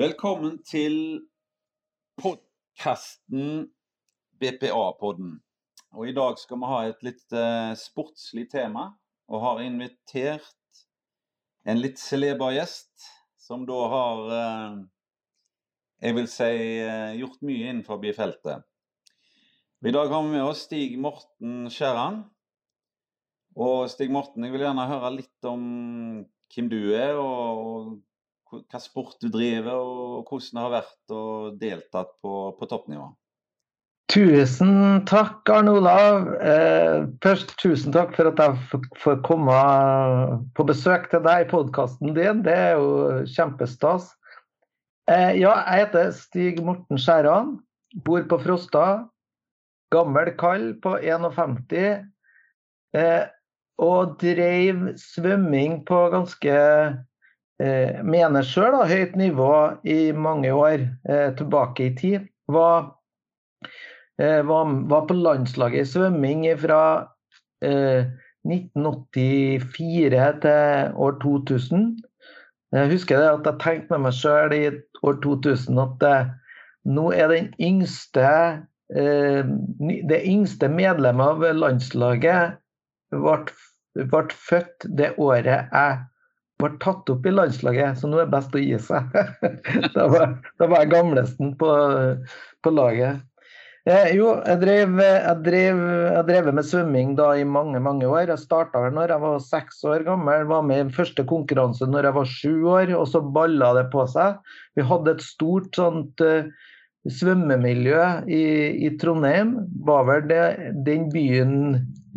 Velkommen til podkasten BPA-podden. Og I dag skal vi ha et litt uh, sportslig tema, og har invitert en litt celeber gjest, som da har uh, jeg vil si uh, gjort mye innenfor feltet. I dag har vi med oss Stig Morten Skjæran. Og Stig Morten, jeg vil gjerne høre litt om hvem du er, og hva sport du driver, og hvordan det har vært å deltatt på, på toppnivå. Tusen takk, Arne Olav. Eh, først tusen takk for at jeg får komme på besøk til deg i podkasten din. Det er jo kjempestas. Eh, ja, jeg heter Stig Morten Skjæran. Bor på Frosta. Gammel kall på 51. Eh, og drev svømming på ganske eh, mener sjøl høyt nivå i mange år eh, tilbake i tid. Var, eh, var, var, på landslaget i svømming fra 1984 eh, til år 2000. Jeg husker at jeg tenkte med meg sjøl i år 2000 at eh, nå er den yngste eh, det yngste medlemmet av landslaget ble, ble født det året jeg ble tatt opp i landslaget, så nå er det best å gi seg. da, var, da, var, jeg gamlesten på, på laget. Eh, jo, jeg drev, jeg, drev, jeg drev med svømming da i mange mange år. Jeg starta når jeg var seks år gammel. Var med i første konkurranse når jeg var sju år, og så balla det på seg. Vi hadde et stort sånt uh, svømmemiljø i, i, Trondheim. Var vel det, den byen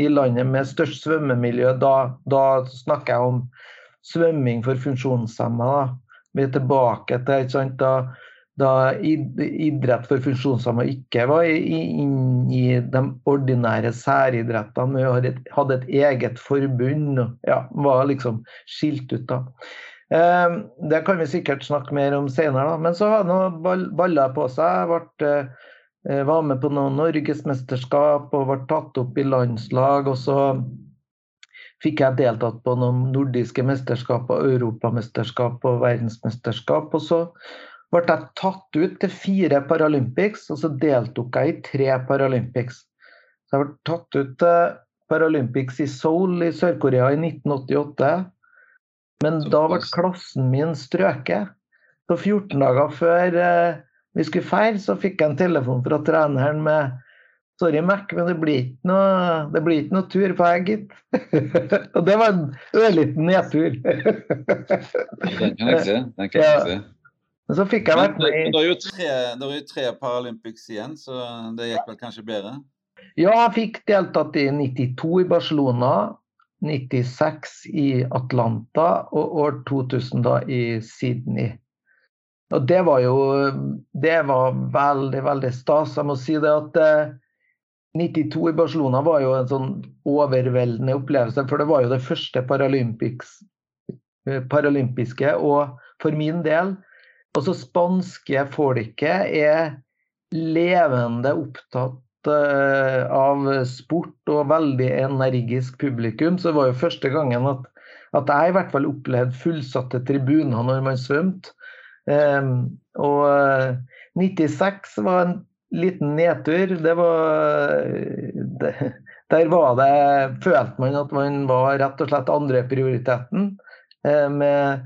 i landet med størst svømmemiljø. Da, da snakker jeg om svømming for funksjonshemmede. Vi er tilbake til sant, da, da, idrett for funksjonshemmede ikke var inne i, de ordinære særidrettene. Vi hadde et eget forbund og ja, var liksom skilt ut da. Eh, det kan vi sikkert snakke mer om senere, men så har det balla på seg. Ble, eh, var med på noen norgesmesterskap og ble tatt opp i landslag. og så fikk jeg deltatt på noen nordiske mesterskap og europamesterskap og verdensmesterskap. Og så ble jeg tatt ut til fire Paralympics, og så deltok jeg i tre Paralympics. Så jeg ble tatt ut til Paralympics i Seoul i Sør-Korea i 1988. Men da ble klassen min strøket. Så 14 dager før eh, vi skulle feire, så fikk jeg en telefon fra treneren med Sorry, Mac, men det blir ikke noe, det blir ikke noe tur på deg, gitt. og det var en ørliten nedtur. den kan jeg se. Den kan jeg se. Men så fikk jeg vært med i Det er jo tre, er jo tre Paralympics igjen, så det gikk vel kanskje bedre? Ja, jeg fikk deltatt i 92 i Barcelona, 96 i Atlanta og år 2000 da i Sydney. Og det var jo Det var veldig, veldig stas. Jeg må si det at eh, 92 i Barcelona var jo en sånn overveldende opplevelse, for det var jo det første eh, paralympiske. Og for min del også spanske folket er levende opptatt uh, av sport og veldig energisk publikum. Så det var jo første gangen at, at jeg i hvert fall opplevde fullsatte tribuner når man svømte. Um, og 96 var en liten nedtur. Det var det, Der var det Følte man at man var rett og slett andreprioriteten. Eh, med,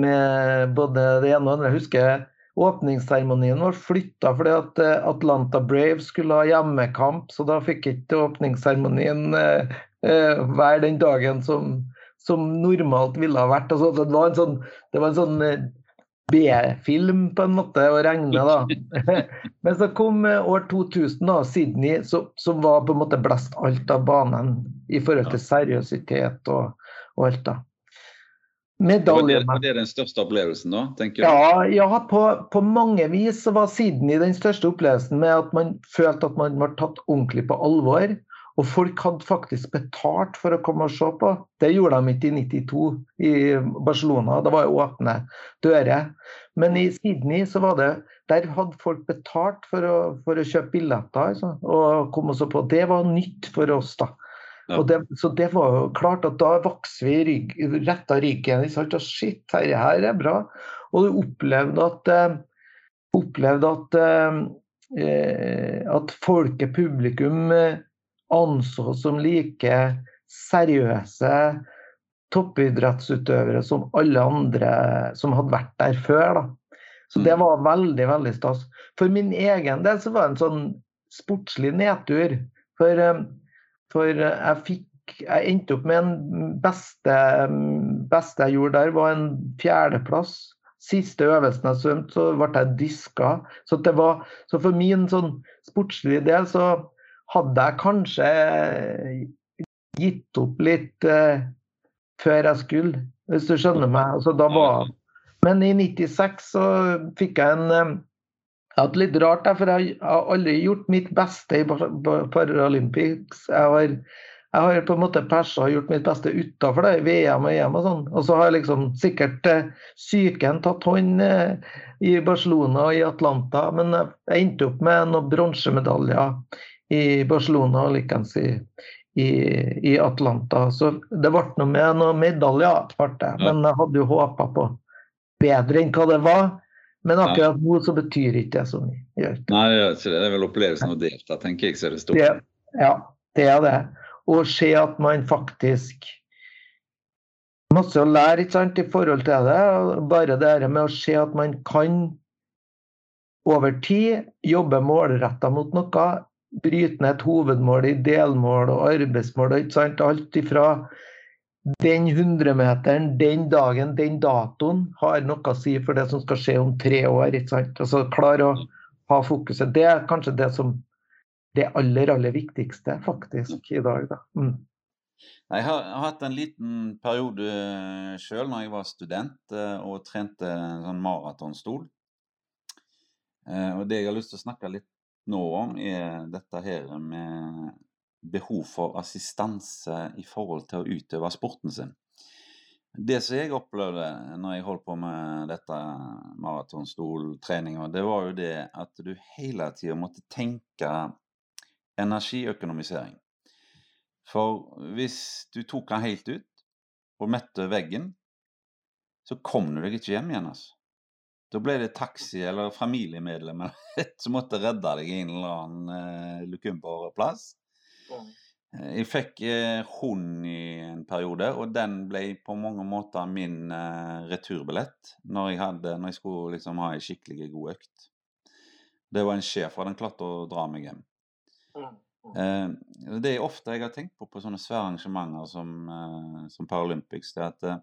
med både det ene og det andre. Jeg husker åpningsseremonien var flytta fordi at eh, Atlanta Brave skulle ha hjemmekamp, så da fikk ikke åpningsseremonien eh, være den dagen som, som normalt ville ha vært. Altså, det var en sånn, det var en sånn B-film på en måte å regne, da. Men så kom år 2000, da, Sydney, som var på en måte blest alt av banen i forhold til seriøsitet og, og alt, da. Medalje. Var det, var det den største opplevelsen, da? tenker du? Ja, ja på, på, mange vis så var Sydney den største opplevelsen med at man følte at man var tatt ordentlig på alvor. Og folk hadde faktisk betalt for å komme og se på. Det gjorde de ikke i 92 i Barcelona. Det var åpne dører. Men i Sydney så var det der hadde folk betalt for å, for å kjøpe billetter altså, og komme og se på. Det var nytt for oss, da. Ja. Det, så det var jo klart at da vokste vi rygg, retta ryggen. Og shit, dette her er bra. Og du opplevde at, opplevde at, at folket, publikum, anså som like seriøse toppidrettsutøvere som alle andre som hadde vært der før. Da. Så det mm. var veldig, veldig stas. For min egen del så var det en sånn sportslig nedtur. For, eh, for jeg fikk Jeg endte opp med en beste, beste jeg gjorde der, var en fjerdeplass. Siste øvelsen jeg svømte, så ble jeg diska. Så, var, så for min sånn sportslige del så hadde jeg kanskje gitt opp litt eh, før jeg skulle, hvis du skjønner meg. Altså, var... Men i 96 så fikk jeg en eh, Jeg hadde litt rart, for jeg har aldri gjort mitt beste i Paralympics. Jeg har, jeg har på en måte persa og gjort mitt beste utafor det, VM og EM og sånn. Og så har liksom sikkert eh, psyken tatt hånd eh, i Barcelona og i Atlanta, men jeg endte opp med noen bronsemedaljer i Barcelona og likens i, i, i, Atlanta. Så det ble noe med noen medaljer, men jeg hadde jo håpa på bedre enn hva det var. Men akkurat nå så betyr ikke det så mye. Nei, det er vel opplevelsen å delta, tenker jeg, så er det stort. Det, ja, det er det. Og se at man faktisk Masse å lære ikke sant, i forhold til det. Bare det med å se at man kan over tid jobbe målretta mot noe, bryte ned et hovedmål i delmål og arbeidsmål. ikke sant? Alt ifra den 100-meteren, den dagen, den datoen har noe å si for det som skal skje om tre år. ikke sant? Altså Klare å ha fokuset. Det er kanskje det som det aller, aller viktigste faktisk i dag. da. Mm. Jeg har, jeg har, hatt en liten periode sjøl når jeg var student eh, og trente sånn maratonstol. Eh, og Det jeg har lyst til å snakke litt nå er dette her med behov for assistanse i forhold til å utøve sporten sin. Det som jeg opplevde når jeg holdt på med dette maratonstoltreninga, det var jo det at du hele tida måtte tenke energiøkonomisering. For hvis du tok den helt ut og møtte veggen, så kom du deg ikke hjem igjen. altså. Da ble det taxi eller familiemedlemmer som måtte redde deg i en eller annen eh, lukumper plass. Mm. Jeg fikk eh, hund i en periode, og den ble på mange måter min eh, returbillett når jeg, hadde, når jeg skulle liksom ha en skikkelig god økt. Det var en sjef, og den klarte å dra meg hjem. Mm. Eh, det er ofte jeg har tenkt på på sånne svære arrangementer som, eh, som Paralympics, det er at eh,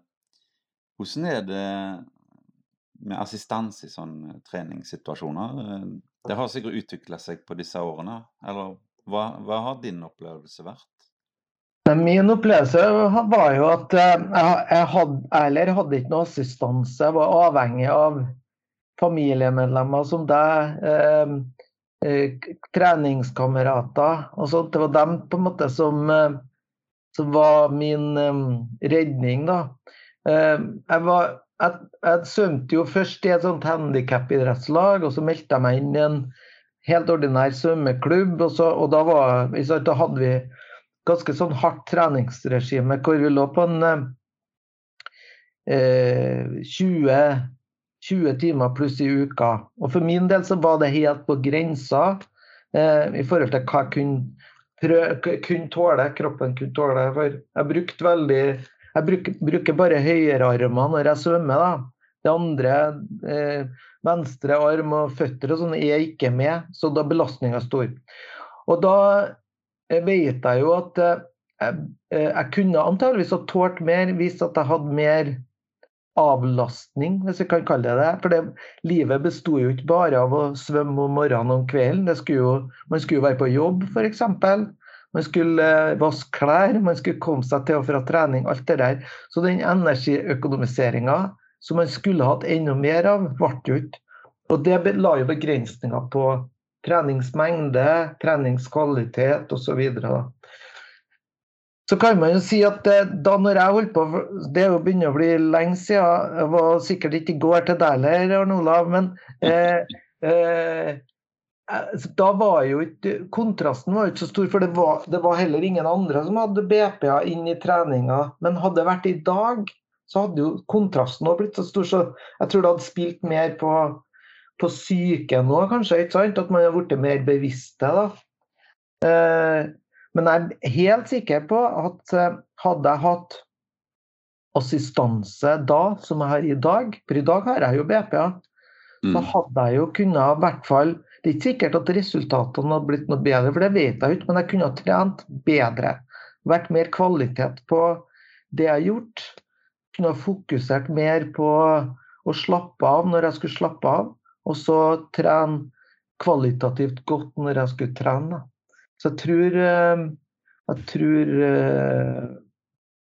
hvordan er det med assistanse i sånne treningssituasjoner. Eh, det har sikkert utvikla seg på disse årene. Eller hva, hva, har din opplevelse vært? Min opplevelse var jo at eh, jeg, hadde, eller hadde ikke noe assistanse. Jeg var avhengig av familiemedlemmer som deg, eh, eh, treningskamerater og. Det var dem på en måte som, som var min eh, redning, da. Eh, jeg var jeg, jeg svømte jo først i et sånt handikapidrettslag, og så meldte jeg meg inn i en helt ordinær svømmeklubb. Og, så, og da, var, da, hadde vi ganske sånn hardt treningsregime hvor vi lå på en eh, 20, 20, timer pluss i uka. Og for min del så var det helt på grensa eh, i forhold til hva jeg kunne, prøve, kunne tåle, kroppen kunne tåle. For jeg brukte veldig jeg bruker, bruker bare høyrearmene når jeg svømmer. da. Det andre, eh, venstre arm og føtter og sånn, er ikke med, så da er belastninga stor. Og da eh, vet jeg jo at eh, eh, jeg kunne antageligvis ha tålt mer hvis at jeg hadde mer avlastning, hvis vi kan kalle det det. For det, livet besto jo ikke bare av å svømme om morgenen og om kvelden. Skulle jo, man skulle jo være på jobb, f.eks. Man skulle eh, vaske klær, man skulle komme seg til og fra trening, alt det der. Så den energiøkonomiseringa som man skulle hatt enda mer av, ble jo ikke. Og det la jo begrensninger på treningsmengde, treningskvalitet osv. Så, kan man jo si at eh, da når jeg holdt på Det er jo begynner å bli lenge siden. Jeg var sikkert ikke i går til deg heller, Arne Olav. Men eh, Eh, da var jo ikke Kontrasten var ikke så stor, for det var, det var, heller ingen andre som hadde BPA inn i treninga. Men hadde det vært i dag, så hadde jo kontrasten også blitt så stor. Så jeg tror det hadde spilt mer på, på psyken nå, kanskje. ikke sant? At man har blitt mer bevisste. da. Eh, men jeg er helt sikker på at eh, hadde jeg hatt assistanse da, som jeg har i dag, for i dag har jeg jo BPA, mm. så hadde jeg jo kunnet i hvert fall Det er ikke sikkert at resultatene hadde blitt noe bedre, for det vet jeg ikke, men jeg kunne ha trent bedre. Vært mer kvalitet på det jeg har gjort. Kunne ha fokusert mer på å slappe av når jeg skulle slappe av, og så trene kvalitativt godt når jeg skulle trene. Så jeg tror eh, Jeg tror eh,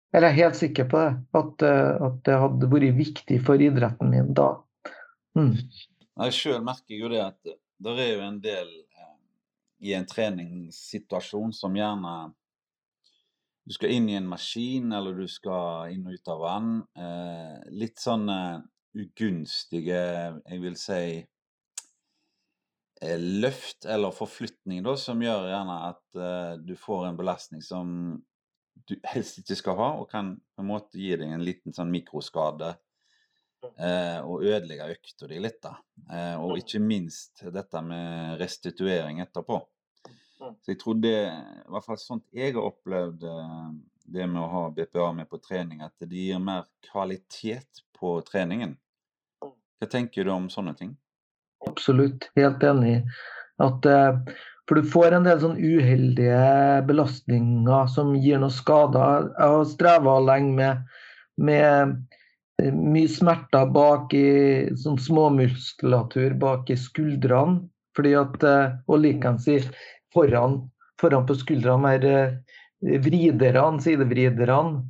eller jeg er helt sikker på det. At, eh, at det hadde vært viktig for idretten min da. Mm. Jeg sjøl merker jo det at det er jo en del eh, i en treningssituasjon som gjerne Du skal inn i en maskin, eller du skal inn og ut av vann. Eh, litt sånn ugunstige, jeg vil si eh, løft eller forflytning, da, som gjør gjerne at eh, du får en belastning som du helst ikke skal ha, og kan på en måte gi deg en liten sånn mikroskade eh, og ødelegge økta di litt. da. Eh, og ikke minst dette med restituering etterpå. Så jeg tror det, i hvert fall sånt jeg har opplevd eh, det med å ha BPA med på trening, at det gir mer kvalitet på treningen. Hva tenker du om sånne ting? Absolutt, helt enig. At eh, for du får en del sånn uheldige belastninger som gir noen skader. Jeg har streva lenge med, med, eh, mye smerter bak i sånn småmuskulatur bak i skuldrene. Fordi at, eh, Og likeens foran, foran på skuldrene er eh, vriderne, sidevriderne.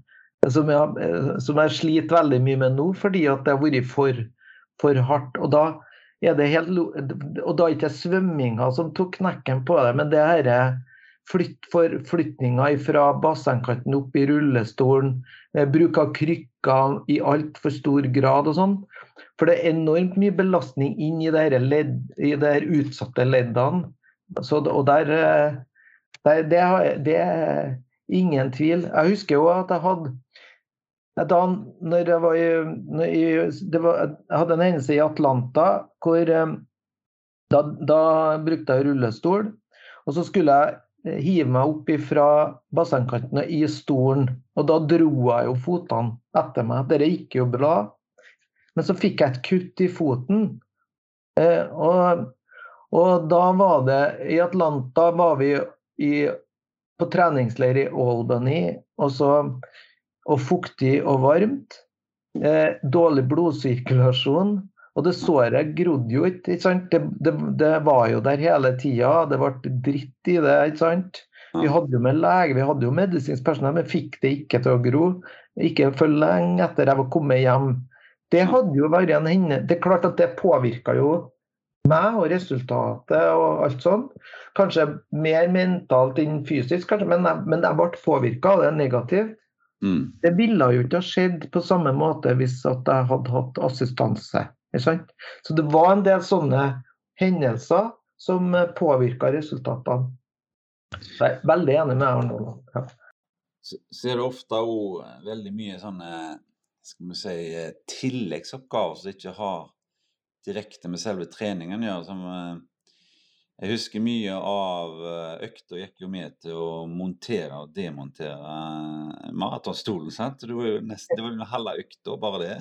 Som jeg, som jeg sliter veldig mye med nå, fordi at det har vært for, for hardt. Og da er det helt Og da er ikke svømminga som tok knekken på det, men det er flytt, forflytninga fra bassengkanten opp i rullestolen, eh, bruk av krykker i altfor stor grad og sånn. For det er enormt mye belastning inn i de ledd, utsatte leddene. Så, og der, eh, der det, det, er ingen tvil. Jeg husker jo at jeg hadde da når jeg, var i, var, jeg hadde en hendelse i Atlanta hvor eh, da, da, brukte jeg rullestol. Og så skulle jeg hive meg opp fra bassengkantene i stolen. Og da dro jeg jo fotene etter meg. Dette gikk jo bra. Men så fikk jeg et kutt i foten. Eh, og, og, da var det I Atlanta var vi i, på treningsleir i Albany. Og så og fuktig og varmt. Eh, dårlig blodsirkulasjon. Og det såret grodde jo ikke. ikke sant? Det, det, det, var jo der hele tida. Det ble dritt i det. ikke sant? Vi hadde jo med lege, vi hadde jo medisinsk personell, men fikk det ikke til å gro. Ikke for lenge etter jeg var kommet hjem. Det hadde jo vært en henne. Det er klart at det påvirka jo meg og resultatet og alt sånn. Kanskje mer mentalt enn fysisk, kanskje, men jeg, men jeg ble påvirka av det negativt. Mm. Det ville jo ikke ha skjedd på samme måte hvis jeg hadde hatt assistanse. Så det var en del sånne hendelser som påvirka resultatene. Så jeg er veldig enig med Arnold. Ja. Så er det ofte òg veldig mye sånne skal vi si, tilleggsoppgaver som ikke har direkte med selve treningen å gjøre. Eh, jeg husker mye av eh, økta gikk jo med til å montere og demontere eh, maratonstolen. sant? Det var jo nesten det var halve økta, bare det.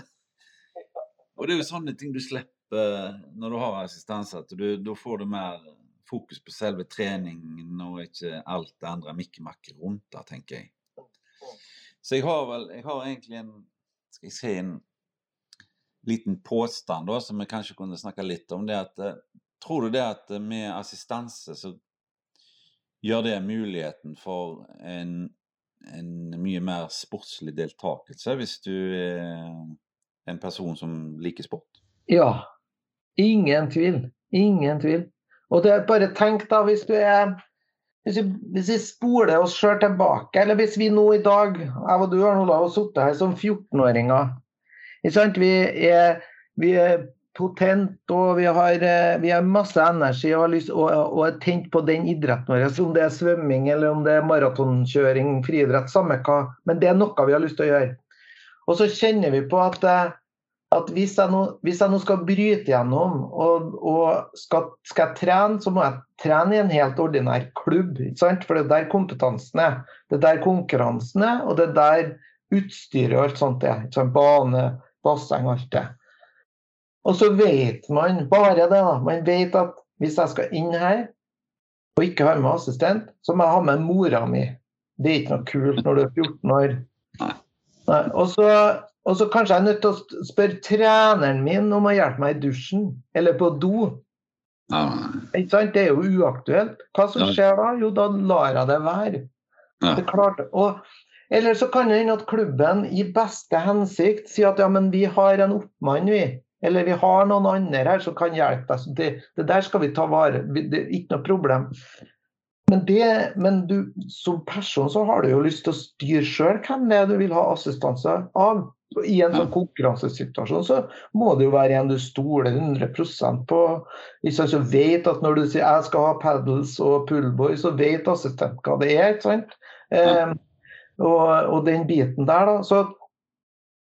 Og det er jo sånne ting du slipper når du har assistanse. at Da får du mer fokus på selve treningen og ikke alt det andre mikkemakket rundt det, tenker jeg. Så jeg har vel jeg har egentlig en skal jeg si en liten påstand da, som vi kanskje kunne snakke litt om. det at eh, Tror du det at med assistanse så gjør det muligheten for en, en mye mer sportslig deltakelse, hvis du er en person som liker sport? Ja. Ingen tvil. Ingen tvil. Og det bare tenk da, hvis du er hvis vi, hvis vi spoler oss sjøl tilbake, eller hvis vi nå i dag, jeg og du har sittet her som 14-åringer Vi er, vi er potent og vi har, eh, vi har masse energi og, lyst, og, og, er tent på den idretten vår. Om det er svømming eller om det er maratonkjøring, friidrett, samme hva. Men det er noe vi har lyst til å gjøre. Og så kjenner vi på at, eh, at hvis, jeg nå, hvis, jeg nå, skal bryte gjennom og, og skal, skal, jeg trene, så må jeg trene i en helt ordinær klubb. For det er der kompetansen er. Det er der konkurransen er, og det er der utstyret og alt sånt er. Bane, basseng, alt det. Og så vet man bare det, da. Man vet at hvis jeg skal inn her og ikke har med assistent, så må jeg ha med mora mi. Det er ikke noe kult når du er 14 år. Nei. Og, så, og så kanskje jeg er nødt til å spørre treneren min om å hjelpe meg i dusjen eller på do. Sant? Det er jo uaktuelt. Hva som skjer da? Jo, da lar jeg det være. Det er klart. Og, eller så kan det hende at klubben i beste hensikt sier at ja, men vi har en oppmann, vi. Eller vi har noen andre her som kan hjelpe deg. Det, det, der skal vi ta vare Det er ikke noe problem. Men, det, men du, som person så har du jo lyst til å styre sjøl hvem det er du vil ha assistanse av. I en sånn konkurransesituasjon så må det jo være en du stoler 100% på. Hvis Så vet at når du sier jeg skal ha paddles og pullboy, så vet assistent hva det er. ikke sant? Eh, og, og, den biten der, da. Så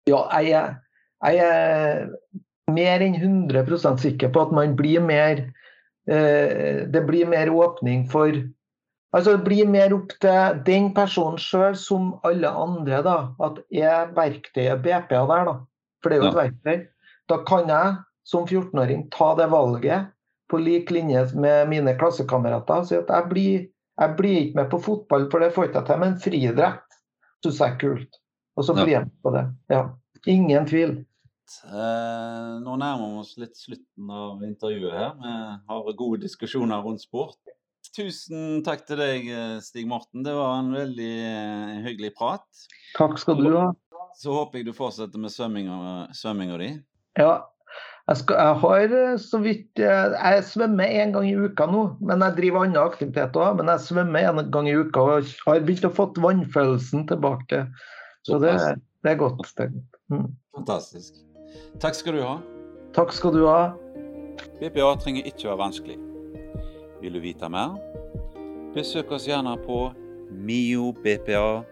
ja, jeg, jeg er mer enn 100% sikker på at man blir mer eh, Det blir mer åpning for Altså det blir mer opp til den personen sjøl som alle andre, da. At er verktøyet BPA der, da. For det er jo et verktøy. Da kan jeg som 14-åring ta det valget på lik linje med mine klassekamerater og si at jeg blir, jeg blir ikke med på fotball, for det får jeg ikke til, men friidrett syns jeg er kult. Og så blir jeg med på det. Ja. Ingen tvil. Eh, nå nærmer vi oss litt slutten av intervjuet her. Vi har gode diskusjoner rundt sport. Tusen takk til deg, eh, Stig Morten. Det var en veldig eh, hyggelig prat. Takk skal du ha. Så håper jeg du fortsetter med svømminga di. Ja, jeg, skal, jeg, har så vidt Jeg svømmer én gang i uka nå, men jeg driver andre aktiviteter òg. Men jeg svømmer en gang i uka og har begynt å få vannfølelsen tilbake. Så det, det er godt. Det er godt. Mm. Fantastisk. Takk skal du ha. Takk skal du ha. BPA trenger ikke være vanskelig. Vil du vite mer? Besøk oss gjerne på miobpa.no.